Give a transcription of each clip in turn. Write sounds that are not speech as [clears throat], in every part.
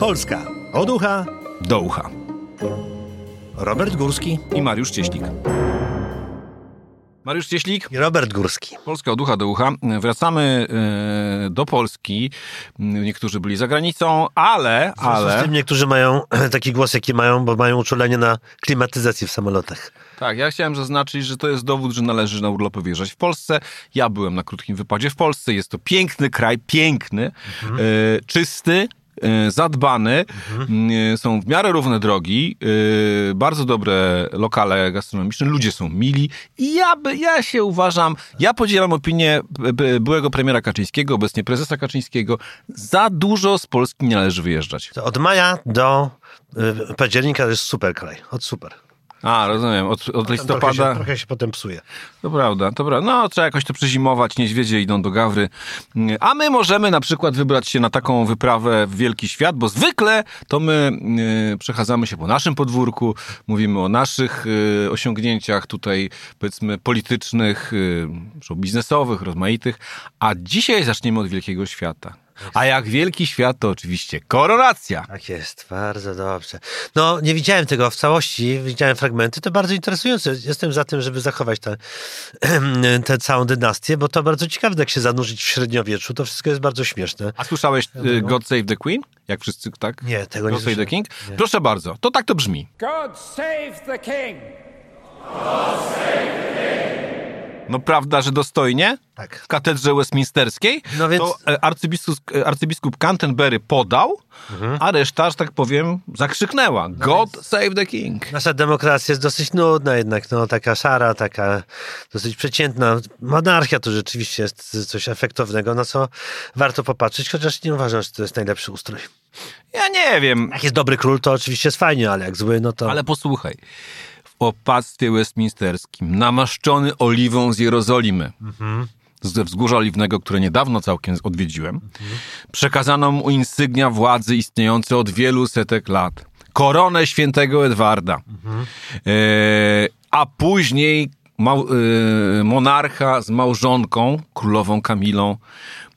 Polska od ucha do ucha. Robert Górski I Mariusz Cieślik. Mariusz Cieślik, i Robert Górski. Polska od ucha do ucha. Wracamy e, do Polski. Niektórzy byli za granicą, ale, Ale... Z tym niektórzy mają [clears throat] taki głos, jaki mają, bo mają uczulenie na klimatyzację w samolotach. Tak, ja chciałem zaznaczyć, że to jest dowód, że należy na urlopy wyjeżdżać w Polsce. Ja byłem na krótkim wypadzie w Polsce. Jest to piękny kraj, piękny, e, czysty, zadbany. E, Są w miarę równe drogi, e, bardzo dobre lokale gastronomiczne, ludzie są mili i ja, by, ja się uważam, ja podzielam opinię byłego premiera Kaczyńskiego, obecnie prezesa Kaczyńskiego, za dużo z Polski nie należy wyjeżdżać. Od maja do października to jest super kraj. Od super. A, rozumiem, od, od Trochę listopada... się, trochę się potem psuje. To prawda, to prawda. No, trzeba jakoś to przezimować, niedźwiedzie idą do Gawry. A my możemy na przykład wybrać się na taką wyprawę w wielki świat, bo zwykle to my y, przechadzamy się po naszym podwórku, mówimy o naszych y, osiągnięciach tutaj, powiedzmy, politycznych, y, show biznesowych, rozmaitych, a dzisiaj zaczniemy od wielkiego świata. A jak wielki świat, to oczywiście koronacja. Tak jest, bardzo dobrze. No, nie widziałem tego w całości, widziałem fragmenty, to bardzo interesujące. Jestem za tym, żeby zachować tę [clears throat] tę całą dynastię, bo to bardzo ciekawe, jak się zanurzyć w średniowieczu, to wszystko jest bardzo śmieszne. A słyszałeś y, God Save the Queen? Jak wszyscy, tak? Nie, tego nie God Save the słyszałem. King? Proszę bardzo, to tak to brzmi. God save the king! No prawda, że dostojnie? Tak. W katedrze westminsterskiej? No więc- To e, arcybiskup, e, arcybiskup Canterbury podał, Mhm. a reszta, że tak powiem, zakrzyknęła. No God save the king. Nasza demokracja jest dosyć nudna jednak, no taka szara, taka dosyć przeciętna. Monarchia to rzeczywiście jest coś efektownego, na co warto popatrzeć, chociaż nie uważam, że to jest najlepszy ustrój. Ja nie wiem, Jak jest dobry król, to oczywiście jest fajnie, ale jak zły, no to... ale posłuchaj. Opactwie westminsterskim, namaszczony oliwą z Jerozolimy, ze wzgórza oliwnego, które niedawno całkiem odwiedziłem, przekazano mu insygnia władzy istniejące od wielu setek lat. Koronę świętego Edwarda. E, a później mał, e, monarcha z małżonką, królową Kamilą,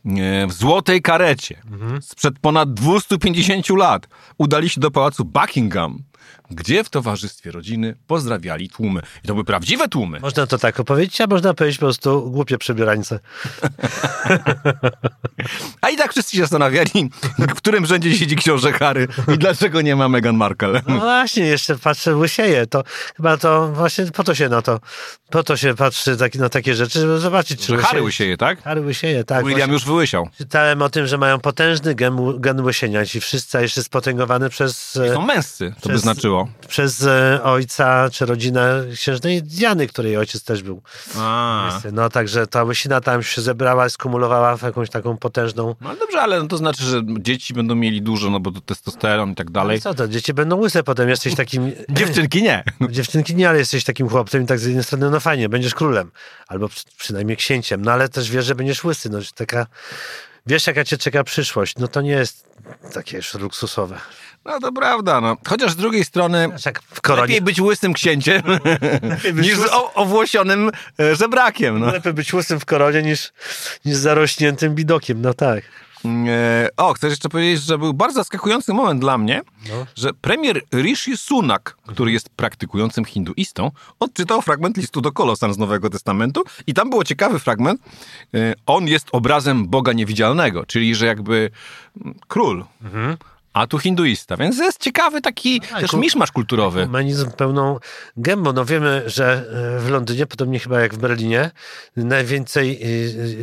e, w złotej karecie. Sprzed ponad 250 lat udali się do pałacu Buckingham, gdzie w towarzystwie rodziny pozdrawiali tłumy. I to były prawdziwe tłumy. Można to tak opowiedzieć, a można powiedzieć po prostu głupie przebierańce. [laughs] A i tak wszyscy się zastanawiali, w którym rzędzie siedzi książę Harry i dlaczego nie ma Meghan Markle. No właśnie, jeszcze patrzę, łysieje. To chyba to właśnie po to się na to, po to się patrzy tak, na takie rzeczy, żeby zobaczyć, czy Harry łysieje, tak? Harry łysieje, tak. William właśnie. już wyłysiał. Czytałem o tym, że mają potężny gen, gen łysienia. Ci wszyscy, jeszcze spotęgowany przez, e, Są męscy, to by Przez- znaczyło. przez e, ojca czy rodzinę księżnej Diany, której ojciec też był. A. No także ta łysina tam się zebrała, skumulowała w jakąś taką potężną... No dobrze, ale no to znaczy, że dzieci będą mieli dużo, no bo to testosteron i tak dalej. Co to, dzieci będą łyse potem, jesteś takim... [laughs] Dziewczynki nie. [laughs] Dziewczynki nie, ale jesteś takim chłopcem i tak z jednej strony, no fajnie, będziesz królem. Albo przy, przynajmniej księciem, no ale też wiesz, że będziesz łysy. No, taka... Wiesz, jaka cię czeka przyszłość. No to nie jest takie już luksusowe. No to prawda, no. Chociaż z drugiej strony Wiesz, lepiej być łysym księciem [laughs] być niż o, owłosionym e, żebrakiem, no. Lepiej być łysym w koronie niż, niż zarośniętym bidokiem, no tak. E, O, chcę jeszcze powiedzieć, że był bardzo zaskakujący moment dla mnie, No. że premier Rishi Sunak, który jest praktykującym hinduistą, odczytał fragment listu do Kolosan z Nowego Testamentu i tam było ciekawy fragment. E, On jest obrazem Boga niewidzialnego, czyli że jakby mm, król, a tu hinduista, więc jest ciekawy taki też ku- miszmasz kulturowy. Humanizm pełną gębą. No wiemy, że e, w Londynie, podobnie chyba jak w Berlinie, najwięcej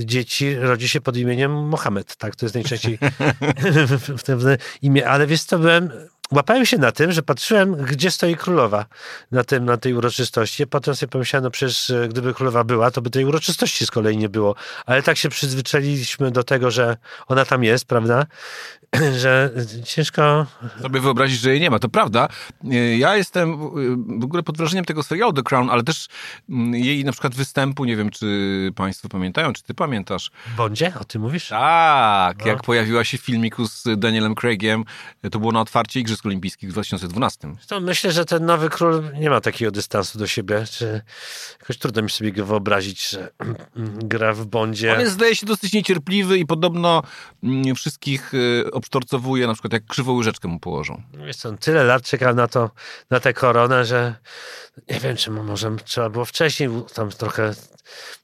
e, dzieci rodzi się pod imieniem Mohamed. Tak, to jest najczęściej [laughs] [laughs] w tym imię. Ale wiesz co, byłem... Łapałem się na tym, że patrzyłem, gdzie stoi królowa na, tym, na tej uroczystości. Potem sobie pomyślałem, no przecież e, gdyby królowa była, to by tej uroczystości z kolei nie było. Ale tak się przyzwyczailiśmy do tego, że ona tam jest, prawda? [clears throat] że ciężko sobie wyobrazić, że jej nie ma. To prawda. Y, Ja jestem w ogóle pod wrażeniem tego serialu The Crown, ale też mm, jej na przykład występu, nie wiem, czy państwo pamiętają, czy ty pamiętasz. Bondzie, o tym mówisz? Tak, No. jak pojawiła się w filmiku z Danielem Craigiem, to było na otwarcie Igrzysk Igrzysk Olimpijskich w 2012. To myślę, że ten nowy król nie ma takiego dystansu do siebie. Czy jakoś trudno mi sobie go wyobrazić, że [clears throat] gra w Bondzie. On jest, zdaje się, dosyć niecierpliwy i podobno mm, wszystkich y, obsztorcowuje, na przykład jak krzywą łyżeczkę mu położą. Wiesz co, on tyle lat czekał na to, na tę koronę, że nie wiem, czy może trzeba było wcześniej, tam trochę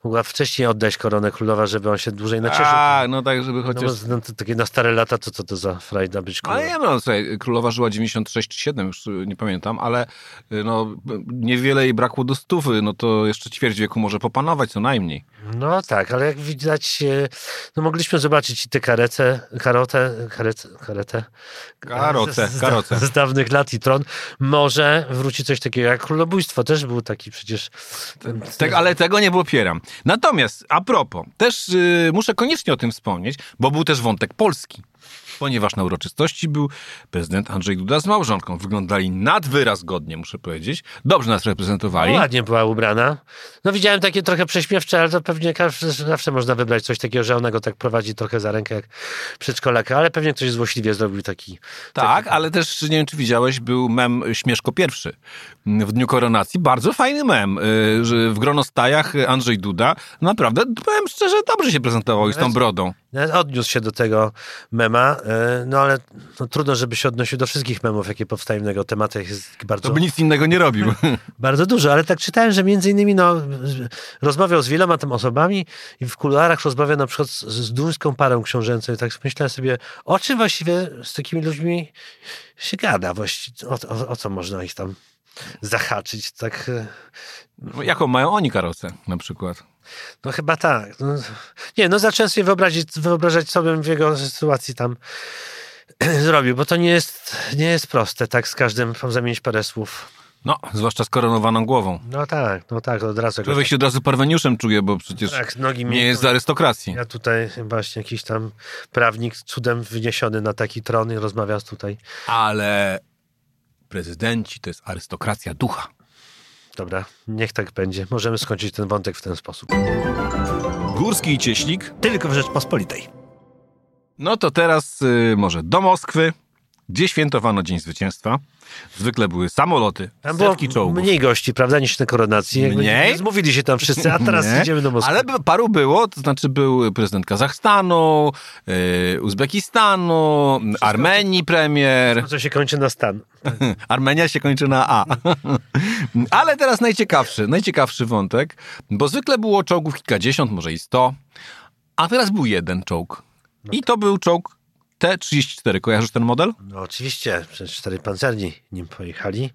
mogła wcześniej oddać koronę królowa, żeby on się dłużej nacieszył. A, no tak, żeby No, chociaż... no, to takie na stare lata, to co to za frajda być królową? Ale ja no, słuchaj, królowa żyła 96 czy 7, już y, nie pamiętam, ale y, no, niewiele jej brakło do stówy, no to jeszcze ćwierć wieku może popanować co najmniej. No tak, ale jak widać, e, no mogliśmy zobaczyć i tę karetę, karotę, karetę, karetę. Karocę, z, karocę. Z dawnych lat i tron. Może wróci coś takiego jak królobójstwo. Też był taki przecież... Tak, ale tego nie popieram. Natomiast, a propos, też y, muszę koniecznie o tym wspomnieć, bo był też wątek polski. Ponieważ na uroczystości był prezydent Andrzej Duda z małżonką. Wyglądali nad wyraz godnie, muszę powiedzieć. Dobrze nas reprezentowali. No, ładnie była ubrana. No widziałem takie trochę prześmiewcze, ale to pewnie każdy, zawsze można wybrać coś takiego, że ona go tak prowadzi trochę za rękę jak przedszkolaka, ale pewnie ktoś złośliwie zrobił taki... Tak, ale też nie wiem, czy widziałeś, był mem Śmieszko pierwszy w dniu koronacji. Bardzo fajny mem, y, że w gronostajach Andrzej Duda naprawdę, powiem szczerze, dobrze się prezentował i z tą brodą. Nawet Odniósł się do tego mema, e, no ale no, trudno, żeby się odnosił do wszystkich memów, jakie powstają w tego tematu. Jest bardzo, To by nic innego nie robił. [laughs] bardzo dużo, ale tak czytałem, że między innymi no, rozmawiał z wieloma tam osobami i w kuluarach rozmawiał na przykład z, z duńską parą książęcą i tak myślałem sobie, o czym właściwie z takimi ludźmi się gada właściwie, o, o, o co można ich tam zahaczyć, tak... e, No, Jaką mają oni karocę na przykład? No chyba tak. No, nie, no zacząłem sobie wyobrazić, wyobrażać, co bym w jego sytuacji tam [clears throat] zrobił, bo to nie jest, nie jest proste, tak z każdym zamienić parę słów. No, zwłaszcza z koronowaną głową. No tak, no tak, od razu. Człowiek się od razu parweniuszem czuje, bo przecież tak, nogi nie jest z arystokracji. Ja tutaj właśnie jakiś tam prawnik cudem wyniesiony na taki tron i rozmawia tutaj. Ale prezydenci to jest arystokracja ducha. Dobra, niech tak będzie. Możemy skończyć ten wątek w ten sposób. Górski i Cieślik. Tylko w Rzeczpospolitej. No to teraz y, może do Moskwy, gdzie świętowano Dzień Zwycięstwa. Zwykle były samoloty, Tam setki czołgów. mniej gości, prawda, niż na koronacji. Mniej? Zmówili się tam wszyscy, a teraz [laughs] Nie, idziemy do Moskwy. Ale paru było, to znaczy był prezydent Kazachstanu, y, Uzbekistanu, Armenii premier. Co się kończy na stan. [laughs] Armenia się kończy na A. [laughs] Ale teraz najciekawszy, najciekawszy wątek, bo zwykle było czołgów kilkadziesiąt, może i sto, a teraz był jeden czołg. I to był czołg T-34. Kojarzysz ten model? No oczywiście, przecież cztery pancerni nim pojechali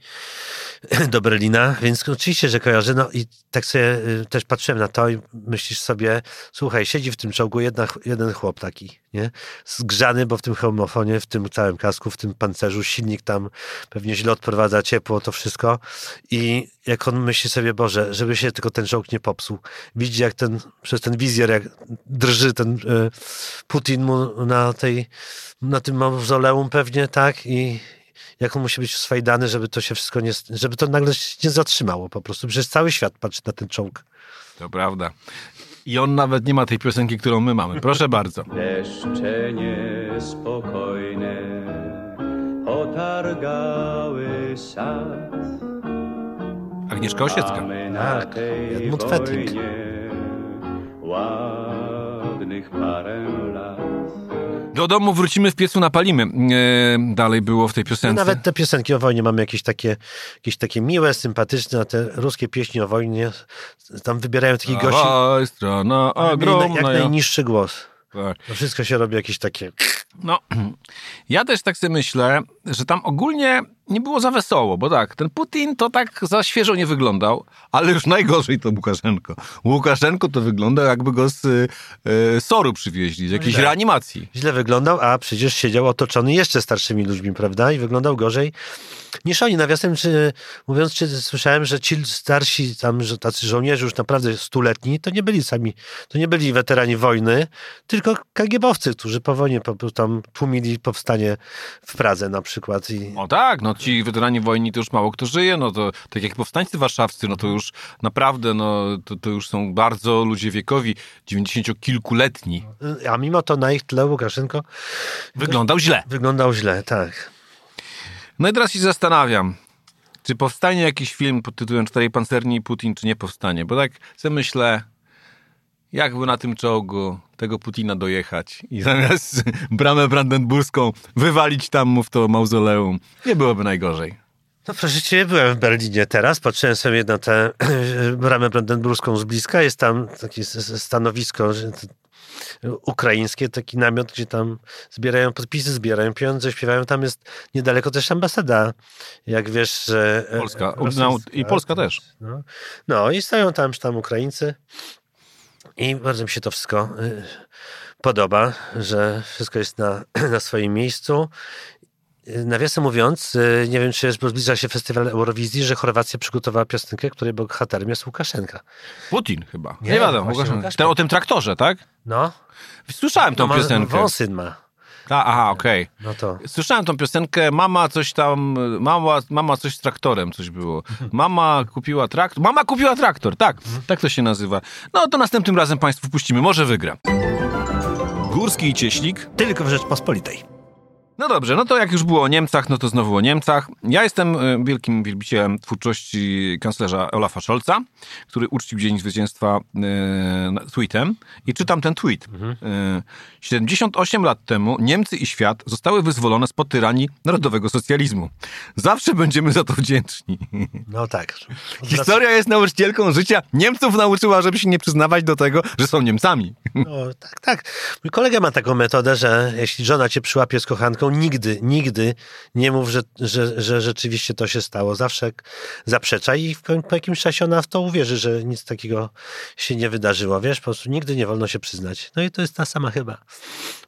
[clears throat] do Berlina, więc oczywiście, że kojarzę. No i tak sobie y, też patrzyłem na to i myślisz sobie, słuchaj, siedzi w tym czołgu jedna, jeden chłop taki, nie? Zgrzany, bo w tym hemofonie, w tym całym kasku, w tym pancerzu, silnik tam pewnie źle odprowadza ciepło, to wszystko. I jak on myśli sobie, Boże, żeby się tylko ten czołg nie popsuł. Widzi jak ten, przez ten wizjer, jak drży ten y, Putin mu na tej, na tym mauzoleum pewnie, tak? I jak on musi być swajdany, żeby to się wszystko nie, żeby to nagle się nie zatrzymało po prostu. Przecież cały świat patrzy na ten czołg. To prawda. I on nawet nie ma tej piosenki, którą my mamy. Proszę bardzo. Deszcze niespokojne potargały sad. Agnieszka Osiecka. Tak, Edmund Fetting. ładnych parę lat. Do domu wrócimy w piecu napalimy. Dalej było w tej No, piosence. nawet te piosenki o wojnie mamy jakieś takie, jakieś takie miłe, sympatyczne, a te ruskie pieśni o wojnie, tam wybierają takich gości, strona jak ogromna. ja- najniższy głos. Tak. To wszystko się robi jakieś takie... No, [clears throat] ja też tak sobie myślę, że tam ogólnie nie było za wesoło, bo tak, ten Putin to tak za świeżo nie wyglądał, ale już najgorzej to Łukaszenko. Łukaszenko to wygląda jakby go z y, y, Soru przywieźli, z jakiejś tak. reanimacji. Źle wyglądał, a przecież siedział otoczony jeszcze starszymi ludźmi, prawda? I wyglądał gorzej niż oni. Nawiasem czy, mówiąc, czy słyszałem, że ci starsi tam, że tacy żołnierze już naprawdę stuletni, to nie byli sami, to nie byli weterani wojny, tylko KGB-owcy, którzy po wojnie po, prostu tam tłumili powstanie w Pradze na przykład. I, O tak, no ci weterani wojny to już mało kto żyje, no to tak jak powstańcy warszawscy, no to już naprawdę, no to, to już są bardzo ludzie wiekowi, 90-kilkuletni. a mimo to na ich tle Łukaszenko Wyglądał źle. wyglądał źle, tak. No i teraz się zastanawiam, czy powstanie jakiś film pod tytułem Czterej Pancerni i Putin, czy nie powstanie. Bo tak sobie myślę, jakby na tym czołgu tego Putina dojechać i [laughs] zamiast bramę brandenburską wywalić tam mu w to mauzoleum. Nie byłoby najgorzej. No proszę cię, byłem w Berlinie teraz, patrzyłem sobie na tę [clears throat] bramę brandenburską z bliska, jest tam takie stanowisko ukraińskie, taki namiot, gdzie tam zbierają podpisy, zbierają pieniądze, śpiewają, tam jest niedaleko też ambasada, jak wiesz, że... e, Polska. rosyjska. I Polska też. No, no i stoją tam, tam Ukraińcy i bardzo mi się to wszystko y, podoba, że wszystko jest na, [clears throat] na swoim miejscu. Y, Nawiasem mówiąc, y, nie wiem, czy zbliża się festiwal Eurowizji, że Chorwacja przygotowała piosenkę, której bohaterem jest Łukaszenka. Putin chyba. Nie, Nie, wiadomo. właśnie Łukasz- Łukasz- Ten, o tym traktorze, tak? No, Słyszałem tą no ma, piosenkę. wąsyn ma. Ta, aha, okej. No to... Słyszałem tą piosenkę, mama coś tam, mama, mama coś z traktorem, coś było. Mama kupiła traktor, mama kupiła traktor, tak, tak to się nazywa. No to następnym razem Państwu puścimy, może wygra. Górski i Cieślik. Tylko w Rzeczpospolitej. No dobrze, no to jak już było o Niemcach, no to znowu o Niemcach. Ja jestem e, wielkim wielbicielem twórczości kanclerza Olafa Scholza, który uczcił Dzień Zwycięstwa e, tweetem i czytam ten tweet. E, 78 lat temu Niemcy i świat zostały wyzwolone spod tyranii narodowego socjalizmu. Zawsze będziemy za to wdzięczni. No tak. Historia jest nauczycielką życia. Niemców nauczyła, żeby się nie przyznawać do tego, że są Niemcami. No, tak, tak. Mój kolega ma taką metodę, że jeśli żona cię przyłapie z kochanką, nigdy, nigdy nie mów, że, że, że rzeczywiście to się stało. Zawsze zaprzecza i w, po jakimś czasie ona w to uwierzy, że nic takiego się nie wydarzyło. Wiesz, po prostu nigdy nie wolno się przyznać. No i to jest ta sama chyba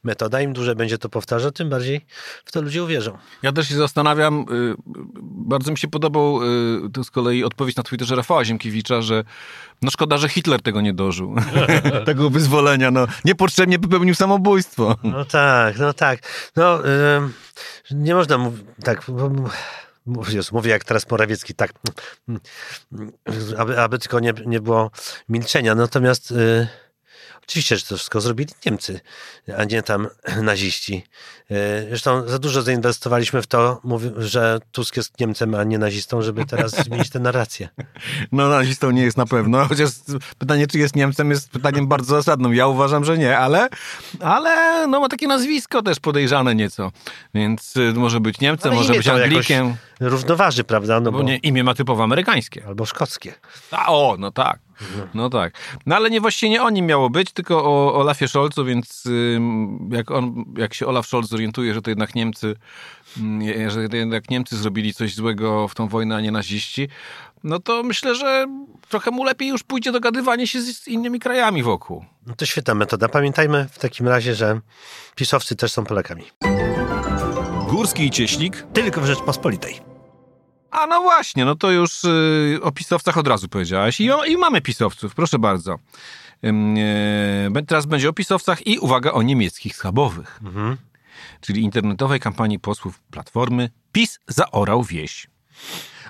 metoda. Im dłużej będzie to powtarzał, tym bardziej w to ludzie uwierzą. Ja też się zastanawiam, y, bardzo mi się podobał y, to z kolei odpowiedź na Twitterze Rafała Ziemkiewicza, że no szkoda, że Hitler tego nie dożył. [laughs] tego wyzwolenia, no niepotrzebnie popełnił samobójstwo. No tak, no tak. No, ym, nie można mówić tak. mówię jak teraz Morawiecki, tak, aby, aby tylko nie, nie było milczenia. Natomiast y, oczywiście, że to wszystko zrobili Niemcy, a nie tam [clears throat] naziści. Y, zresztą za dużo zainwestowaliśmy w to, że Tusk jest Niemcem, a nie nazistą, żeby teraz [laughs] zmienić tę narrację. No nazistą nie jest na pewno, [laughs] chociaż pytanie, czy jest Niemcem, jest pytaniem bardzo zasadnym. Ja uważam, że nie, ale, ale no ma takie nazwisko też podejrzane nieco, więc y, może być Niemcem, Ale może być to jakoś Anglikiem, Równoważy, prawda? No bo bo, nie, imię ma typowo amerykańskie. albo szkockie. A, o, no tak. No tak. No ale nie właściwie nie o nim miało być, tylko o Olafie Scholzu, więc jak, on, jak się Olaf Scholz zorientuje, że to jednak Niemcy, je- że to jednak Niemcy zrobili coś złego w tą wojnę, a nie naziści, no to myślę, że trochę mu lepiej już pójdzie dogadywanie się z, z innymi krajami wokół. No to świetna metoda. Pamiętajmy w takim razie, że pisowcy też są Polakami. Górski i Cieślik. Tylko w Rzeczpospolitej. A no właśnie, no to już y, o pisowcach od razu powiedziałaś. I, o, I mamy pisowców, proszę bardzo. E, teraz będzie o pisowcach i uwaga o niemieckich schabowych. Czyli internetowej kampanii posłów Platformy PiS zaorał wieś.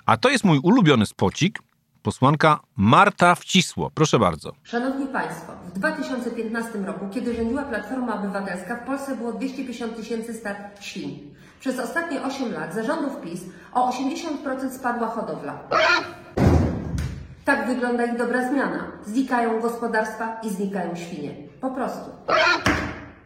A to jest mój ulubiony spocik, posłanka Marta Wcisło. Proszę bardzo. Szanowni Państwo, w 2015 roku, kiedy rządziła Platforma Obywatelska, w Polsce było 250 tysięcy stad świń. Przez ostatnie 8 lat za rządów PiS o 80% spadła hodowla. Tak wygląda ich dobra zmiana. Znikają gospodarstwa i znikają świnie. Po prostu.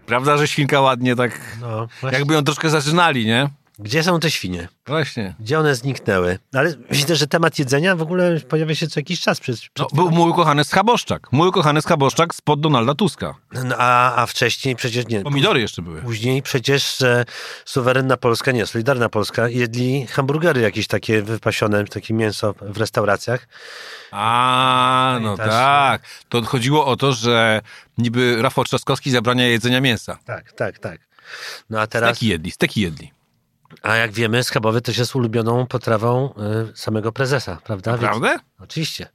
Prawda, że świnka ładnie tak, No, jakby ją troszkę zaczynali, nie? Gdzie są te świnie? Właśnie. Gdzie one zniknęły? Ale widzę, że temat jedzenia w ogóle pojawia się co jakiś czas. Przed, No, przed był mój ukochany Schaboszczak. Mój ukochany Schaboszczak spod Donalda Tuska. no, a, a wcześniej przecież nie. Pomidory jeszcze były. Później przecież e, suwerenna Polska, nie, Solidarna Polska jedli hamburgery jakieś takie wypasione, takie mięso w restauracjach. A, no Pamiętasz, tak. To chodziło o to, że niby Rafał Trzaskowski zabrania jedzenia mięsa. Tak, tak, tak. No a teraz, Steki jedli, steki jedli. A jak wiemy, schabowy też jest ulubioną potrawą e, samego prezesa, prawda? Więc- Prawda? Oczywiście.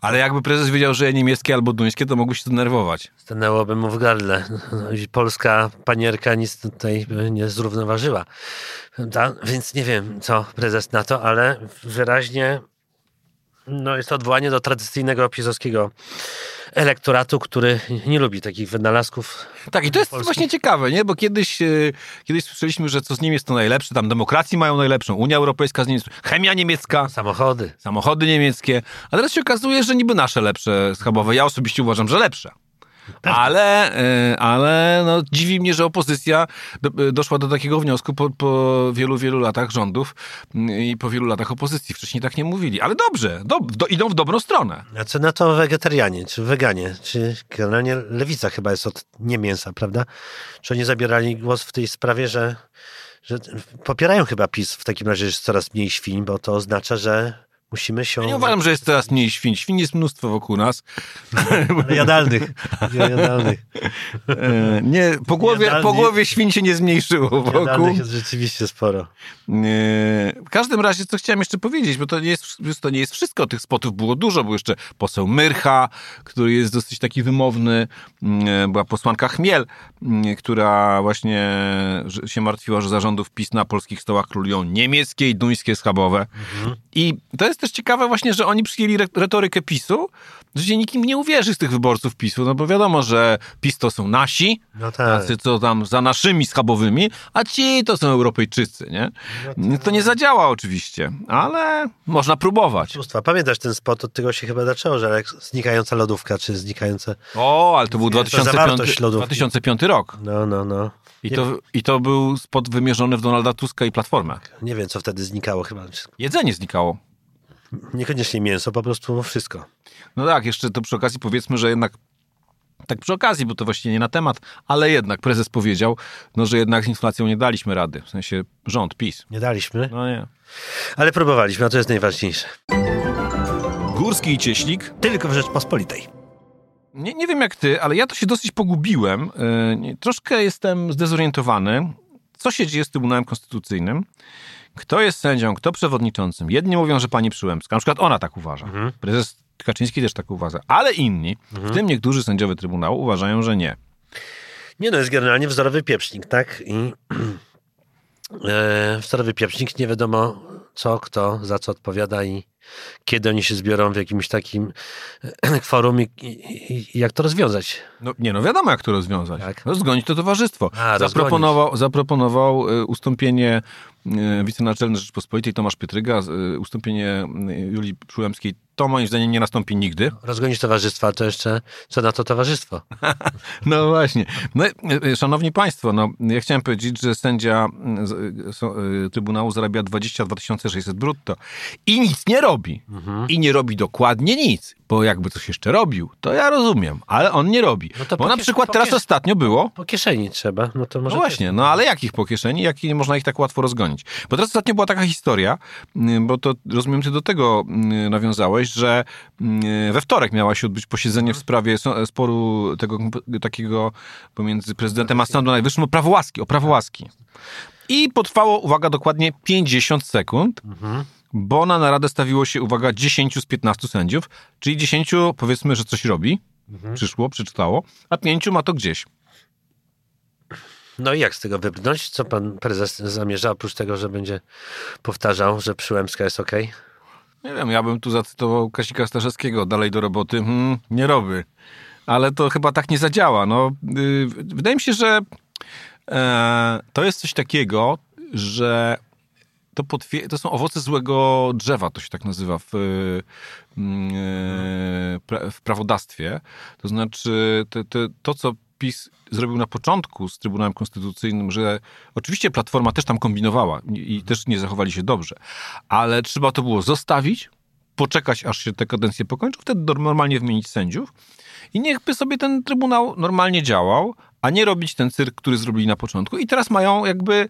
Ale jakby prezes wiedział, że je niemieckie albo duńskie, to mógłby się zdenerwować. Stanęłoby mu w gardle. No Polska panierka nic tutaj nie zrównoważyła. Prawda? Więc nie wiem, co prezes na to, ale wyraźnie no jest to odwołanie do tradycyjnego pisowskiego elektoratu, który nie lubi takich wynalazków. Tak, i to jest Polski. właśnie ciekawe, nie? Bo kiedyś, e, kiedyś słyszeliśmy, że co z Niemiec to najlepsze, tam demokracji mają najlepszą, Unia Europejska z Niemiec, chemia niemiecka, Samochody. samochody niemieckie, a teraz się okazuje, że niby nasze lepsze schabowe. Ja osobiście uważam, że lepsze. Ale, e, ale no, dziwi mnie, że opozycja do, doszła do takiego wniosku po, po wielu, wielu latach rządów mm, i po wielu latach opozycji. Wcześniej tak nie mówili. Ale dobrze, do, do, idą w dobrą stronę. A co na to wegetarianie, czy weganie, czy generalnie lewica chyba jest od nie mięsa, prawda? Czy oni zabierali głos w tej sprawie, że, że popierają chyba PiS w takim razie, że jest coraz mniej świń, bo to oznacza, że musimy się... Ja nie uważam, że jest teraz mniej świń. Świń jest mnóstwo wokół nas. [laughs] Ale jadalnych. jadalnych. E, nie, po głowie, po głowie świń się nie zmniejszyło wokół. Jadalnych jest rzeczywiście sporo. E, W każdym razie, co chciałem jeszcze powiedzieć, bo to nie jest, to nie jest wszystko, tych spotów było dużo, był jeszcze poseł Myrcha, który jest dosyć taki wymowny, Mm, była posłanka Chmiel, mm, która właśnie się martwiła, że zarządów PiS na polskich stołach królują niemieckie i duńskie schabowe. I to jest też ciekawe właśnie, że oni przyjęli re- retorykę PiSu, że nikim nie uwierzy z tych wyborców PiSu, no bo wiadomo, że PiS to są nasi, No tak. tacy co tam za naszymi schabowymi, a ci to są Europejczycy, nie? To nie zadziała oczywiście, ale można próbować. Oszustwa. Pamiętasz ten spot? Od tego się chyba zaczęło, że jak znikająca lodówka, czy znikające... O, ale to był to 2005, zawartość lodówki. 2005 rok. No, no, no. I to, I to był spot wymierzony w Donalda Tuska i Platformę. Nie wiem, co wtedy znikało chyba. Jedzenie znikało. Niekoniecznie mięso, po prostu wszystko. No tak, jeszcze to przy okazji powiedzmy, że jednak tak przy okazji, bo to właściwie nie na temat, ale jednak prezes powiedział, no, że jednak z inflacją nie daliśmy rady. W sensie rząd, PiS. Nie daliśmy, No nie. ale próbowaliśmy, a to jest najważniejsze. Górski i Cieślik Tylko w Rzeczpospolitej. Nie, nie wiem jak ty, ale ja to się dosyć pogubiłem. Yy, Troszkę jestem zdezorientowany. Co się dzieje z Trybunałem Konstytucyjnym? Kto jest sędzią, kto przewodniczącym? Jedni mówią, że pani Przyłębska. Na przykład ona tak uważa. Prezes Kaczyński też tak uważa. Ale inni, w tym niektórzy sędziowie Trybunału, uważają, że nie. Nie no, jest generalnie wzorowy pieprznik, tak? I [clears throat] e, wzorowy pieprznik, nie wiadomo co, kto, za co odpowiada i kiedy oni się zbiorą w jakimś takim e, [clears throat] kworum i, i, i jak to rozwiązać. No, nie, no wiadomo jak to rozwiązać. Tak. No, zgonić to towarzystwo. A, zaproponował zaproponował y, ustąpienie wicenaczelny Rzeczypospolitej Tomasz Pietryga, y, ustąpienie y, Julii Przyłębskiej. To moim zdaniem nie nastąpi nigdy. Rozgonić towarzystwa, to jeszcze co na to towarzystwo? [laughs] No właśnie. No, szanowni Państwo, no, ja chciałem powiedzieć, że sędzia Trybunału zarabia 22 600 brutto i nic nie robi. Mhm. I nie robi dokładnie nic. Bo jakby coś jeszcze robił, to ja rozumiem, ale on nie robi. No bo na przykład teraz ostatnio było, Po kieszeni trzeba, no to może... no właśnie, no ale jakich po kieszeni, jak nie można ich tak łatwo rozgonić? Bo teraz ostatnio była taka historia, mm, bo to rozumiem, ty do tego mm, nawiązałeś, że mm, we wtorek miała się odbyć posiedzenie w sprawie sporu tego takiego pomiędzy prezydentem a Sądem Najwyższym o prawo łaski, o prawo łaski. I potrwało, uwaga, dokładnie 50 sekund, bo na naradę stawiło się, uwaga, 10 z 15 sędziów, czyli 10 powiedzmy, że coś robi, przyszło, przeczytało, a 5 ma to gdzieś. No i jak z tego wybrnąć? Co pan prezes zamierza, oprócz tego, że będzie powtarzał, że Przyłębska jest okej? Nie wiem, ja bym tu zacytował Kasika Starzewskiego, dalej do roboty, hmm, nie robi. Ale to chyba tak nie zadziała. No, yy, wydaje mi się, że e, to jest coś takiego, że to, to są owoce złego drzewa, to się tak nazywa w, y, mm, e, pra- w prawodawstwie. To znaczy to, to, to, co PiS zrobił na początku z Trybunałem Konstytucyjnym, że oczywiście Platforma też tam kombinowała i, i też nie zachowali się dobrze, ale trzeba to było zostawić, poczekać, aż się te kadencje pokończą, wtedy normalnie wymienić sędziów i niechby sobie ten Trybunał normalnie działał, a nie robić ten cyrk, który zrobili na początku. I teraz mają jakby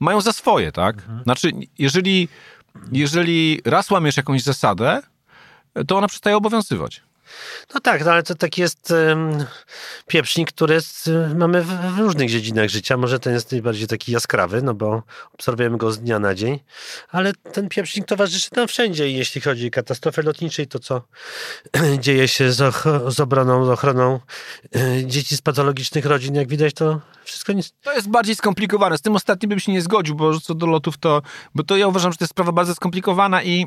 mają za swoje, tak? Znaczy, jeżeli, jeżeli raz łamiesz jakąś zasadę, to ona przestaje obowiązywać. No tak, no ale to taki jest um, pieprznik, który jest, y, mamy w, w różnych dziedzinach życia. Może ten jest najbardziej taki jaskrawy, no bo obserwujemy go z dnia na dzień, ale ten pieprznik towarzyszy nam wszędzie i jeśli chodzi o katastrofę lotniczej, to co [clears throat] dzieje się z, och- z obroną, z ochroną y, dzieci z patologicznych rodzin, jak widać, to wszystko nic... To jest bardziej skomplikowane. Z tym ostatnim bym się nie zgodził, bo co do lotów to... Bo to ja uważam, że to jest sprawa bardzo skomplikowana i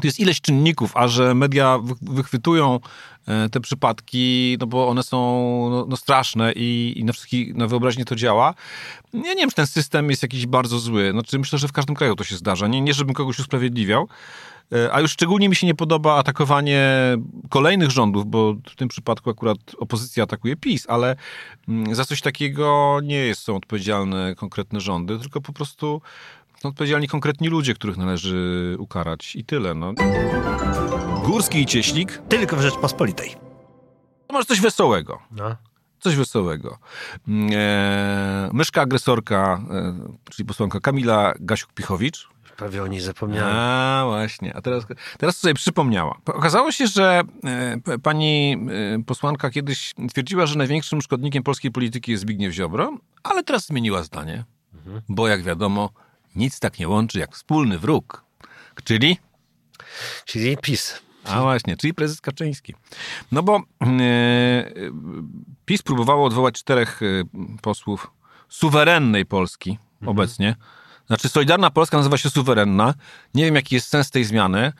to jest ileś czynników, a że media wy- wychwytują e, te przypadki, no bo one są no, no straszne i, i na wszystkich, na wyobraźnię to działa. Ja nie wiem, czy ten system jest jakiś bardzo zły. Znaczy, myślę, że w każdym kraju to się zdarza. Nie, nie żebym kogoś usprawiedliwiał. E, A już szczególnie mi się nie podoba atakowanie kolejnych rządów, bo w tym przypadku akurat opozycja atakuje PiS, ale mm, za coś takiego nie są odpowiedzialne konkretne rządy, tylko po prostu są odpowiedzialni konkretni ludzie, których należy ukarać i tyle. No. Górski i Cieślik Tylko w Rzeczpospolitej. to masz coś wesołego. No. Coś wesołego. Mm, E, myszka agresorka, e, czyli posłanka Kamila Gasiuk-Pichowicz, Prawie o niej zapomniałem. A, właśnie. A teraz, teraz sobie przypomniała. Okazało się, że e, pani e, posłanka kiedyś twierdziła, że największym szkodnikiem polskiej polityki jest Zbigniew Ziobro, ale teraz zmieniła zdanie, bo jak wiadomo, nic tak nie łączy jak wspólny wróg. Czyli Czyli PiS. a właśnie, czyli prezes Kaczyński. No bo e, PiS próbowało odwołać czterech e, posłów suwerennej Polski obecnie. Znaczy Solidarna Polska nazywa się suwerenna. Nie wiem, jaki jest sens tej zmiany.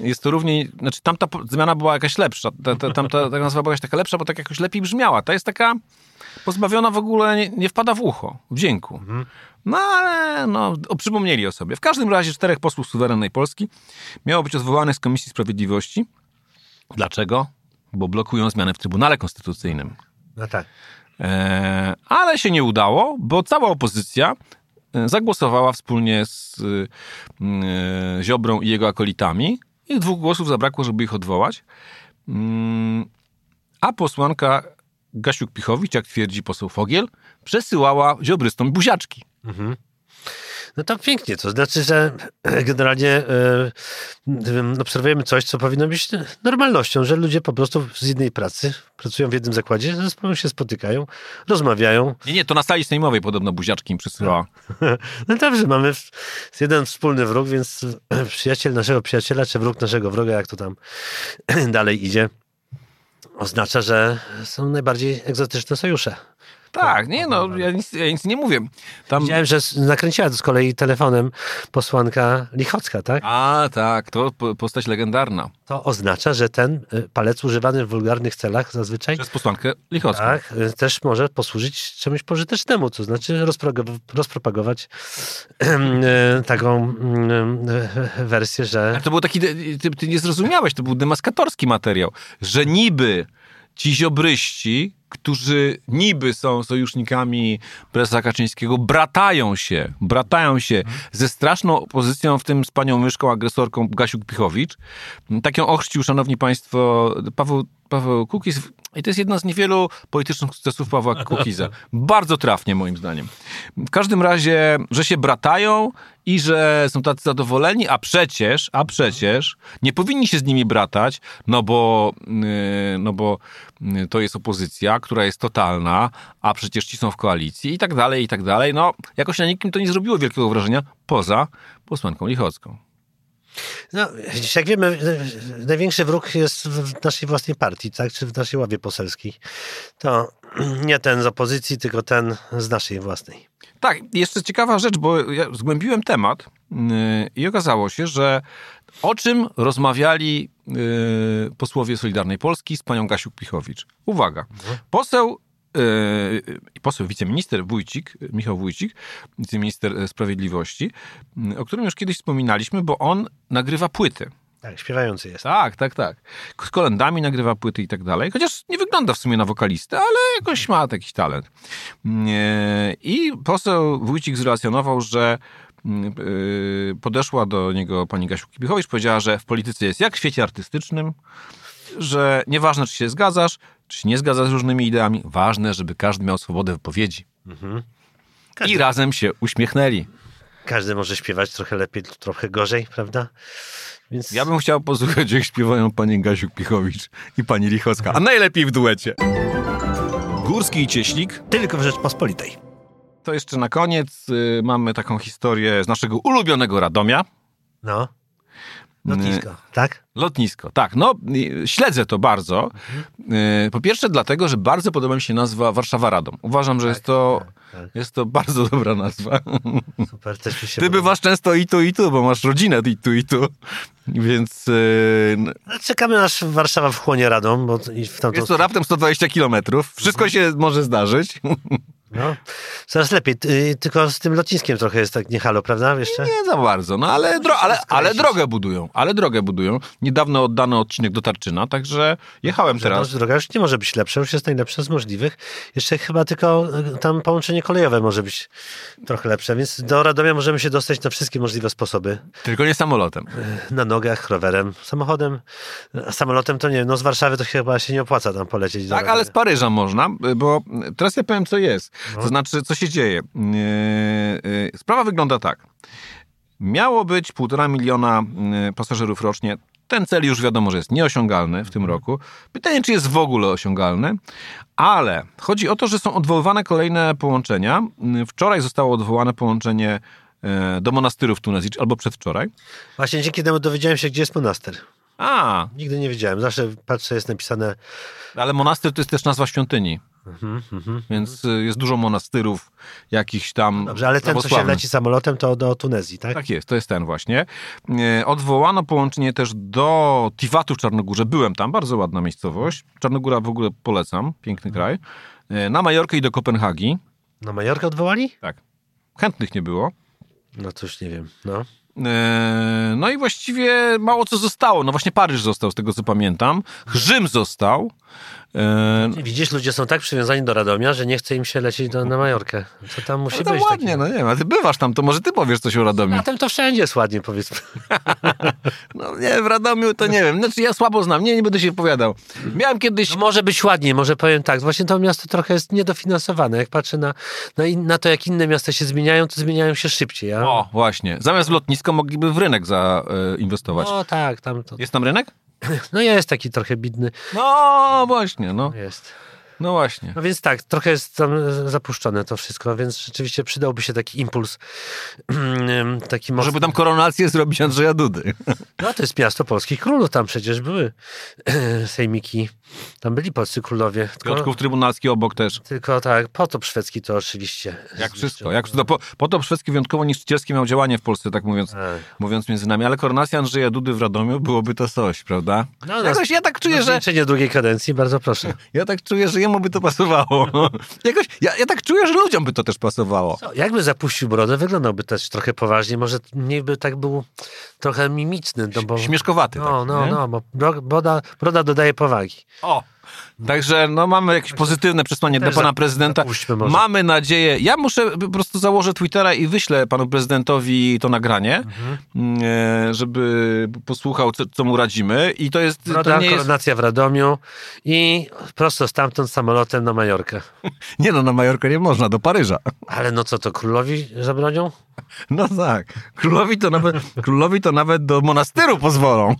Jest to równie, znaczy tamta zmiana była jakaś lepsza. Ta, ta, tamta ta nazwa była jakaś taka lepsza, bo tak jakoś lepiej brzmiała. Ta jest taka pozbawiona w ogóle, nie, nie wpada w ucho, w dźwięku. No ale no, przypomnieli o sobie. W każdym razie czterech posłów suwerennej Polski miało być odwołanych z Komisji Sprawiedliwości. Dlaczego? Bo blokują zmiany w Trybunale Konstytucyjnym. No tak. E, ale się nie udało, bo cała opozycja e, zagłosowała wspólnie z e, Ziobrą i jego akolitami i dwóch głosów zabrakło, żeby ich odwołać. Mm, A posłanka Gasiuk-Pichowicz, jak twierdzi poseł Fogiel, przesyłała ziobrystom buziaczki. No to pięknie, to znaczy, że [clears throat] generalnie e, obserwujemy coś, co powinno być normalnością, że ludzie po prostu z jednej pracy pracują w jednym zakładzie, ze sobą się spotykają, rozmawiają. Nie, nie, to na sali sejmowej podobno buziaczki im przesyłała. [laughs] No dobrze, mamy jeden wspólny wróg, więc [clears throat] przyjaciel naszego przyjaciela, czy wróg naszego wroga, jak to tam [clears throat] dalej idzie, oznacza, że są najbardziej egzotyczne sojusze. Tak, nie no, ja nic, ja nic nie mówię. Tam... Widziałem, że nakręciła to z kolei telefonem posłanka Lichocka, tak? A, tak, to po- postać legendarna. To oznacza, że ten y, palec używany w wulgarnych celach zazwyczaj Przez posłankę Lichocką. tak, y, też może posłużyć czemuś pożytecznemu, to znaczy rozpropagować [clears throat] y, taką wersję, że Ale to był taki, ty, ty nie zrozumiałeś, to był demaskatorski materiał, że niby ci ziobryści, którzy niby są sojusznikami prezesa Kaczyńskiego, bratają się, bratają się ze straszną opozycją, w tym z panią myszką, agresorką Gasiuk-Pichowicz. Tak ją ochrzcił, szanowni państwo, Paweł, Paweł. I to jest jedna z niewielu politycznych sukcesów Pawła Kukiza. Bardzo trafnie, moim zdaniem. W każdym razie, że się bratają i że są tacy zadowoleni, a przecież, a przecież nie powinni się z nimi bratać, no bo, yy, no bo yy, to jest opozycja, która jest totalna, a przecież ci są w koalicji i tak dalej, i tak dalej. No, jakoś na nikim to nie zrobiło wielkiego wrażenia, poza posłanką Lichocką. No, jak wiemy, największy wróg jest w naszej własnej partii, tak? czy w naszej ławie poselskiej. To [clears throat] nie ten z opozycji, tylko ten z naszej własnej. Tak, jeszcze ciekawa rzecz, bo ja zgłębiłem temat yy, i okazało się, że o czym rozmawiali yy, posłowie Solidarnej Polski z panią Gasiuk-Pichowicz. Uwaga, poseł yy, poseł wiceminister Wójcik, Michał Wójcik, wiceminister sprawiedliwości, yy, o którym już kiedyś wspominaliśmy, bo on nagrywa płyty. Tak, śpiewający jest. Tak, tak, tak. Z kolendami nagrywa płyty i tak dalej. Chociaż nie wygląda w sumie na wokalistę, ale jakoś ma jakiś talent. Nie. I poseł Wójcik zrelacjonował, że mm, podeszła do niego pani Gasiu Kibichowicz, powiedziała, że w polityce jest jak w świecie artystycznym, że nieważne, czy się zgadzasz, czy się nie zgadzasz z różnymi ideami, ważne, żeby każdy miał swobodę wypowiedzi. I razem się uśmiechnęli. Każdy może śpiewać trochę lepiej, trochę gorzej, prawda? Więc Ja bym chciał posłuchać, jak śpiewają pani Gasiuk-Pichowicz i pani Lichocka, a najlepiej w duecie. Górski i Cieślik. tylko w Rzeczpospolitej. To jeszcze na koniec y, mamy taką historię z naszego ulubionego Radomia. No, Lotnisko, tak? Lotnisko, tak. No, śledzę to bardzo. Y, Po pierwsze dlatego, że bardzo podoba mi się nazwa Warszawa Radom. Uważam, że jest to tak. jest to bardzo dobra nazwa. Super, też mi się Ty bywasz często i tu, i tu, bo masz rodzinę i tu, i tu. Więc y, Czekamy aż Warszawa wchłonie radą, bo w tamtą jest to raptem 120 kilometrów. Wszystko się może zdarzyć. [laughs] No, coraz lepiej. Ty- Tylko z tym lotniskiem trochę jest tak nie halo, prawda? Jeszcze? Nie za bardzo, no ale, dro, ale, ale drogę budują. Ale drogę budują. Niedawno oddano odcinek do Tarczyna, także jechałem teraz. No, droga już nie może być lepsza, już jest najlepsza z możliwych. Jeszcze chyba tylko y, tam połączenie kolejowe może być trochę lepsze, więc do Radomia możemy się dostać na wszystkie możliwe sposoby. Tylko nie samolotem. Na nogach, rowerem, samochodem. Samolotem to nie no z Warszawy to chyba się nie opłaca tam polecieć. Tak, ale z. Paryża można, bo teraz ja powiem, co jest. To znaczy, co się dzieje. Yy, yy, Sprawa wygląda tak. Miało być półtora miliona yy, pasażerów rocznie. Ten cel już wiadomo, że jest nieosiągalny w tym roku. Pytanie, czy jest w ogóle osiągalny, ale chodzi o to, że są odwoływane kolejne połączenia. Wczoraj zostało odwołane połączenie do monastyru w Tunezji, albo przedwczoraj. Właśnie dzięki temu dowiedziałem się, gdzie jest monaster. A, Nigdy nie wiedziałem. Zawsze patrzę, jest napisane ale monastyr to jest też nazwa świątyni. Mhm, Więc y, jest dużo monastyrów jakichś tam. Dobrze, ale ten, co się leci samolotem, to do Tunezji, tak? Tak jest, to jest ten właśnie. E, Odwołano połączenie też do Tivatu w Czarnogórze. Byłem tam, bardzo ładna miejscowość. Czarnogóra w ogóle polecam, piękny kraj. E, Na Majorkę i do Kopenhagi. Na Majorkę odwołali? Tak. Chętnych nie było. No cóż, nie wiem. No. No i właściwie mało co zostało. No właśnie Paryż został, z tego co pamiętam. Rzym został. E, Widzisz, ludzie są tak przywiązani do Radomia, że nie chce im się lecieć do, na Majorkę. Co tam musi No to być? ładnie, takiego? no nie wiem, a ty bywasz tam, to może ty powiesz coś o Radomiu. Zatem to wszędzie jest ładnie, powiedzmy. [laughs] No nie, w Radomiu to nie wiem. Znaczy ja słabo znam, nie, nie będę się wypowiadał. Miałem kiedyś... No może być ładnie, może powiem tak. Właśnie to miasto trochę jest niedofinansowane. Jak patrzę na, na, in, na to, jak inne miasta się zmieniają, to zmieniają się szybciej. A... O, właśnie. Zamiast w lotnisko mogliby w rynek zainwestować. No tak, tam to. Jest tam rynek? No jest taki trochę bidny. No właśnie, no. Jest. No właśnie. No więc tak, trochę jest tam zapuszczone to wszystko, więc rzeczywiście przydałby się taki impuls. taki mocny. Żeby tam koronację zrobić Andrzeja Dudy. No to jest miasto polskich królów, tam przecież były [clears throat] sejmiki, tam byli polscy królowie. Tylko, Piotrków Trybunalski obok też. tylko tak, potop szwedzki to oczywiście. Jak wszystko. Jak wszystko. Po, potop szwedzki wyjątkowo niszczycielskie miał działanie w Polsce, tak mówiąc, Tak. mówiąc między nami. Ale koronacja Andrzeja Dudy w Radomiu byłoby to coś, prawda? No, Jakoś ja tak czuję, Na że... Zwieńczenie drugiej kadencji, bardzo proszę. Ja tak czuję, że jemu by to pasowało. [laughs] Jakoś, ja, ja tak czuję, że ludziom by to też pasowało. Co, jakby zapuścił brodę, wyglądałby też trochę poważnie, może mniej by tak był trochę mimiczny. No, bo, Śmieszkowaty. no, tak, no, nie? no, bo bro- broda, broda dodaje powagi. O! Także no, mamy jakieś pozytywne przesłanie dla Też pana prezydenta. Mamy nadzieję. Ja muszę po prostu założę Twittera i wyślę panu prezydentowi to nagranie, Mhm. e, żeby posłuchał, co, co mu radzimy. I to jest. Broda, to nie, jest koronacja w Radomiu i prosto stamtąd samolotem na Majorkę. [laughs] nie no, na Majorkę nie można, do Paryża. Ale no co to, królowi zabronią? [laughs] No tak. Królowi to nawet, [laughs] królowi to nawet do monastyru pozwolą.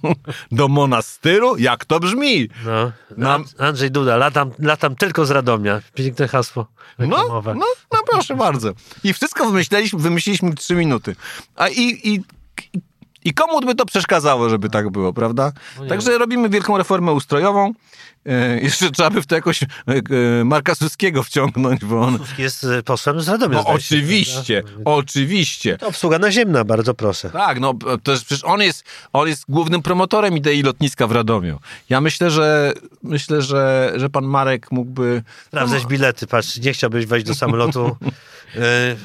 Do monastyru? Jak to brzmi? No. Nam- Andrzej Duda, latam, latam tylko z Radomia. Piękne hasło No, reklamowe. no, no proszę bardzo. I wszystko wymyśliliśmy w trzy minuty. A i, i, i komu by to przeszkadzało, żeby tak było, prawda? No Także robimy wielką reformę ustrojową. E, jeszcze trzeba by w to jakoś e, e, Marka Suskiego wciągnąć, bo on... Jest y, posłem z Radomia. No zdaje się, oczywiście, oczywiście. To obsługa naziemna, bardzo proszę. Tak, no to jest, przecież on jest, on jest głównym promotorem idei lotniska w Radomiu. Ja myślę, że myślę, że, że pan Marek mógłby... Sprawdzać bilety, patrz, nie chciałbyś wejść do samolotu [laughs]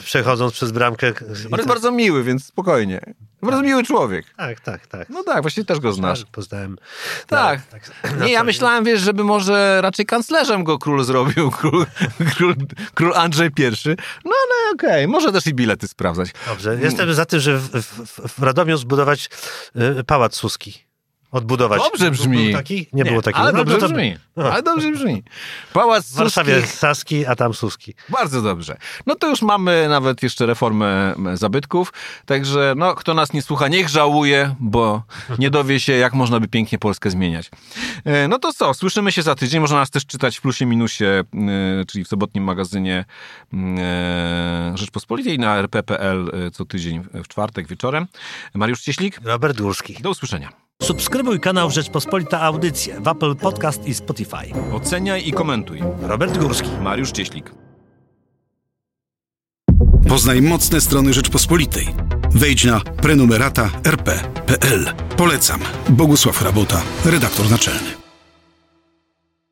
przechodząc przez bramkę. On jest bardzo miły, więc spokojnie. Bardzo miły człowiek. Tak, tak, tak. No tak, właściwie też go znasz. Poznałem. Tak. No, Nie, ja co- myślałem, wiesz, żeby może raczej kanclerzem go król zrobił, [laughs] król, król, król Andrzej I. No ale okej, może też i bilety sprawdzać. Dobrze, jestem za tym, że w, w, w Radomiu zbudować y, pałac Suski. Odbudować. Dobrze brzmi. Był taki? Nie, było takiego. Ale No, dobrze no to- brzmi. Ale dobrze brzmi. Pałac W Warszawie. Saski, a tam Suski. Bardzo dobrze. No to już mamy nawet jeszcze reformę zabytków, także no, kto nas nie słucha, niech żałuje, bo nie dowie się, jak można by pięknie Polskę zmieniać. E, No to co, słyszymy się za tydzień, można nas też czytać w Plusie Minusie, e, czyli w sobotnim magazynie e, Rzeczpospolitej na rp.pl co tydzień w czwartek wieczorem. Mariusz Cieślik, Robert Górski. do usłyszenia. Subskrybuj kanał Rzeczpospolita Audycje w Apple Podcast i Spotify. Oceniaj i komentuj. Robert Górski. Mariusz Cieślik. Poznaj mocne strony Rzeczpospolitej. Wejdź na prenumerata rp.pl. Polecam. Bogusław Rabota, redaktor naczelny.